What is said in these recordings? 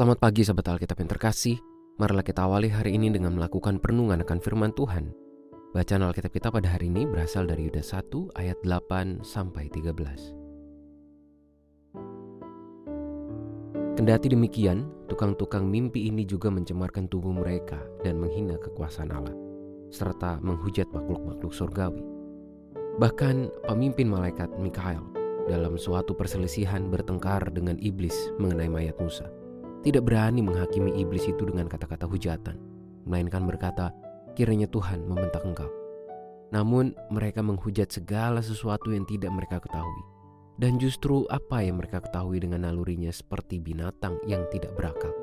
Selamat pagi sahabat Alkitab yang terkasih. Marilah kita awali hari ini dengan melakukan perenungan akan firman Tuhan. Bacaan Alkitab kita pada hari ini berasal dari Yuda 1 ayat 8 sampai 13. Kendati demikian, tukang-tukang mimpi ini juga mencemarkan tubuh mereka dan menghina kekuasaan Allah, serta menghujat makhluk-makhluk surgawi. Bahkan pemimpin malaikat Mikael dalam suatu perselisihan bertengkar dengan iblis mengenai mayat Musa tidak berani menghakimi iblis itu dengan kata-kata hujatan, melainkan berkata, kiranya Tuhan membentak engkau. Namun mereka menghujat segala sesuatu yang tidak mereka ketahui. Dan justru apa yang mereka ketahui dengan nalurinya seperti binatang yang tidak berakal.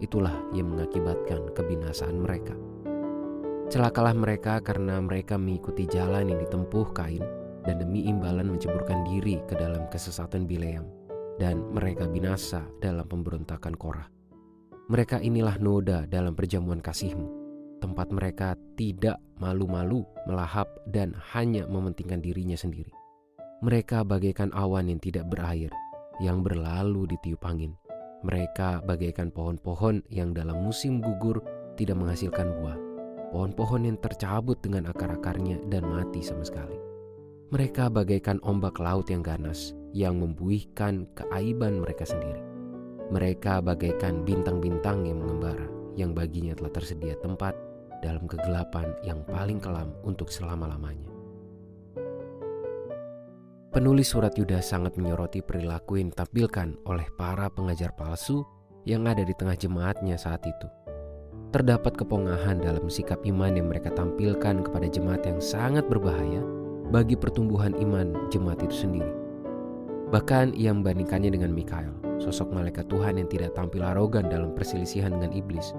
Itulah yang mengakibatkan kebinasaan mereka. Celakalah mereka karena mereka mengikuti jalan yang ditempuh Kain dan demi imbalan menceburkan diri ke dalam kesesatan Bileam dan mereka binasa dalam pemberontakan Korah. Mereka inilah noda dalam perjamuan kasihmu, tempat mereka tidak malu-malu melahap dan hanya mementingkan dirinya sendiri. Mereka bagaikan awan yang tidak berair, yang berlalu ditiup angin. Mereka bagaikan pohon-pohon yang dalam musim gugur tidak menghasilkan buah. Pohon-pohon yang tercabut dengan akar-akarnya dan mati sama sekali. Mereka bagaikan ombak laut yang ganas, yang membuihkan keaiban mereka sendiri. Mereka bagaikan bintang-bintang yang mengembara, yang baginya telah tersedia tempat dalam kegelapan yang paling kelam untuk selama-lamanya. Penulis surat Yudas sangat menyoroti perilaku yang ditampilkan oleh para pengajar palsu yang ada di tengah jemaatnya saat itu. Terdapat kepongahan dalam sikap iman yang mereka tampilkan kepada jemaat yang sangat berbahaya bagi pertumbuhan iman jemaat itu sendiri. Bahkan ia membandingkannya dengan Mikael, sosok malaikat Tuhan yang tidak tampil arogan dalam perselisihan dengan iblis.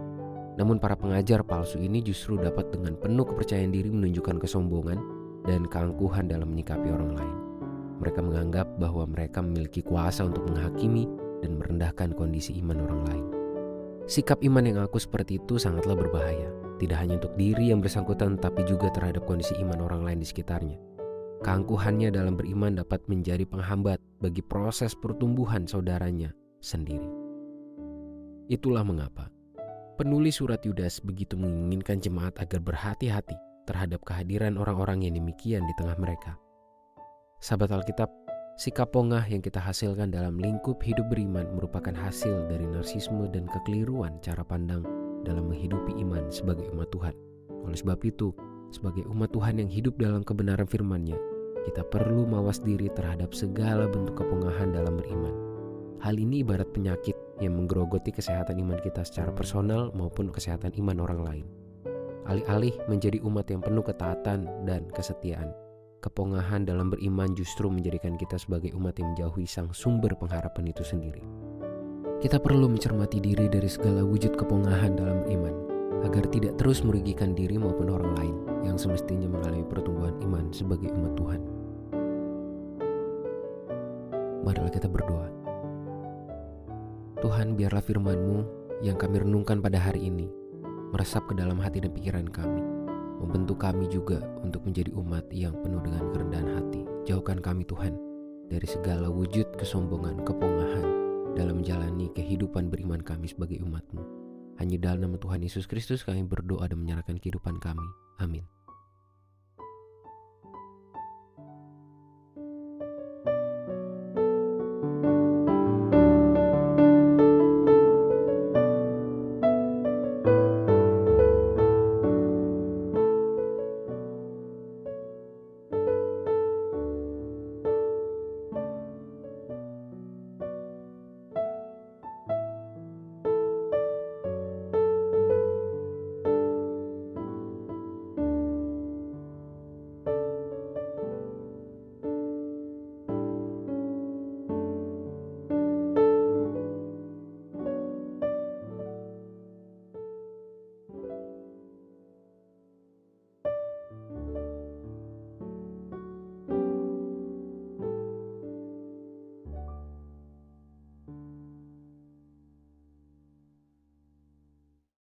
Namun para pengajar palsu ini justru dapat dengan penuh kepercayaan diri menunjukkan kesombongan dan keangkuhan dalam menyikapi orang lain. Mereka menganggap bahwa mereka memiliki kuasa untuk menghakimi dan merendahkan kondisi iman orang lain. Sikap iman yang aku seperti itu sangatlah berbahaya, tidak hanya untuk diri yang bersangkutan tapi juga terhadap kondisi iman orang lain di sekitarnya. Keangkuhannya dalam beriman dapat menjadi penghambat bagi proses pertumbuhan saudaranya sendiri. Itulah mengapa penulis surat Yudas begitu menginginkan jemaat agar berhati-hati terhadap kehadiran orang-orang yang demikian di tengah mereka. Sahabat Alkitab, sikap pongah yang kita hasilkan dalam lingkup hidup beriman merupakan hasil dari narsisme dan kekeliruan cara pandang dalam menghidupi iman sebagai umat Tuhan. Oleh sebab itu, sebagai umat Tuhan yang hidup dalam kebenaran firman-Nya, kita perlu mawas diri terhadap segala bentuk kepungahan dalam beriman. Hal ini ibarat penyakit yang menggerogoti kesehatan iman kita secara personal maupun kesehatan iman orang lain. Alih-alih menjadi umat yang penuh ketaatan dan kesetiaan, kepongahan dalam beriman justru menjadikan kita sebagai umat yang menjauhi sang sumber pengharapan itu sendiri. Kita perlu mencermati diri dari segala wujud kepongahan dalam iman, agar tidak terus merugikan diri maupun orang lain yang semestinya mengalami pertumbuhan iman sebagai umat Tuhan. Marilah kita berdoa. Tuhan, biarlah firman-Mu yang kami renungkan pada hari ini meresap ke dalam hati dan pikiran kami, membentuk kami juga untuk menjadi umat yang penuh dengan kerendahan hati. Jauhkan kami Tuhan dari segala wujud kesombongan, kepongahan dalam menjalani kehidupan beriman kami sebagai umat-Mu. Hanya dalam nama Tuhan Yesus Kristus kami berdoa dan menyerahkan kehidupan kami. Amin.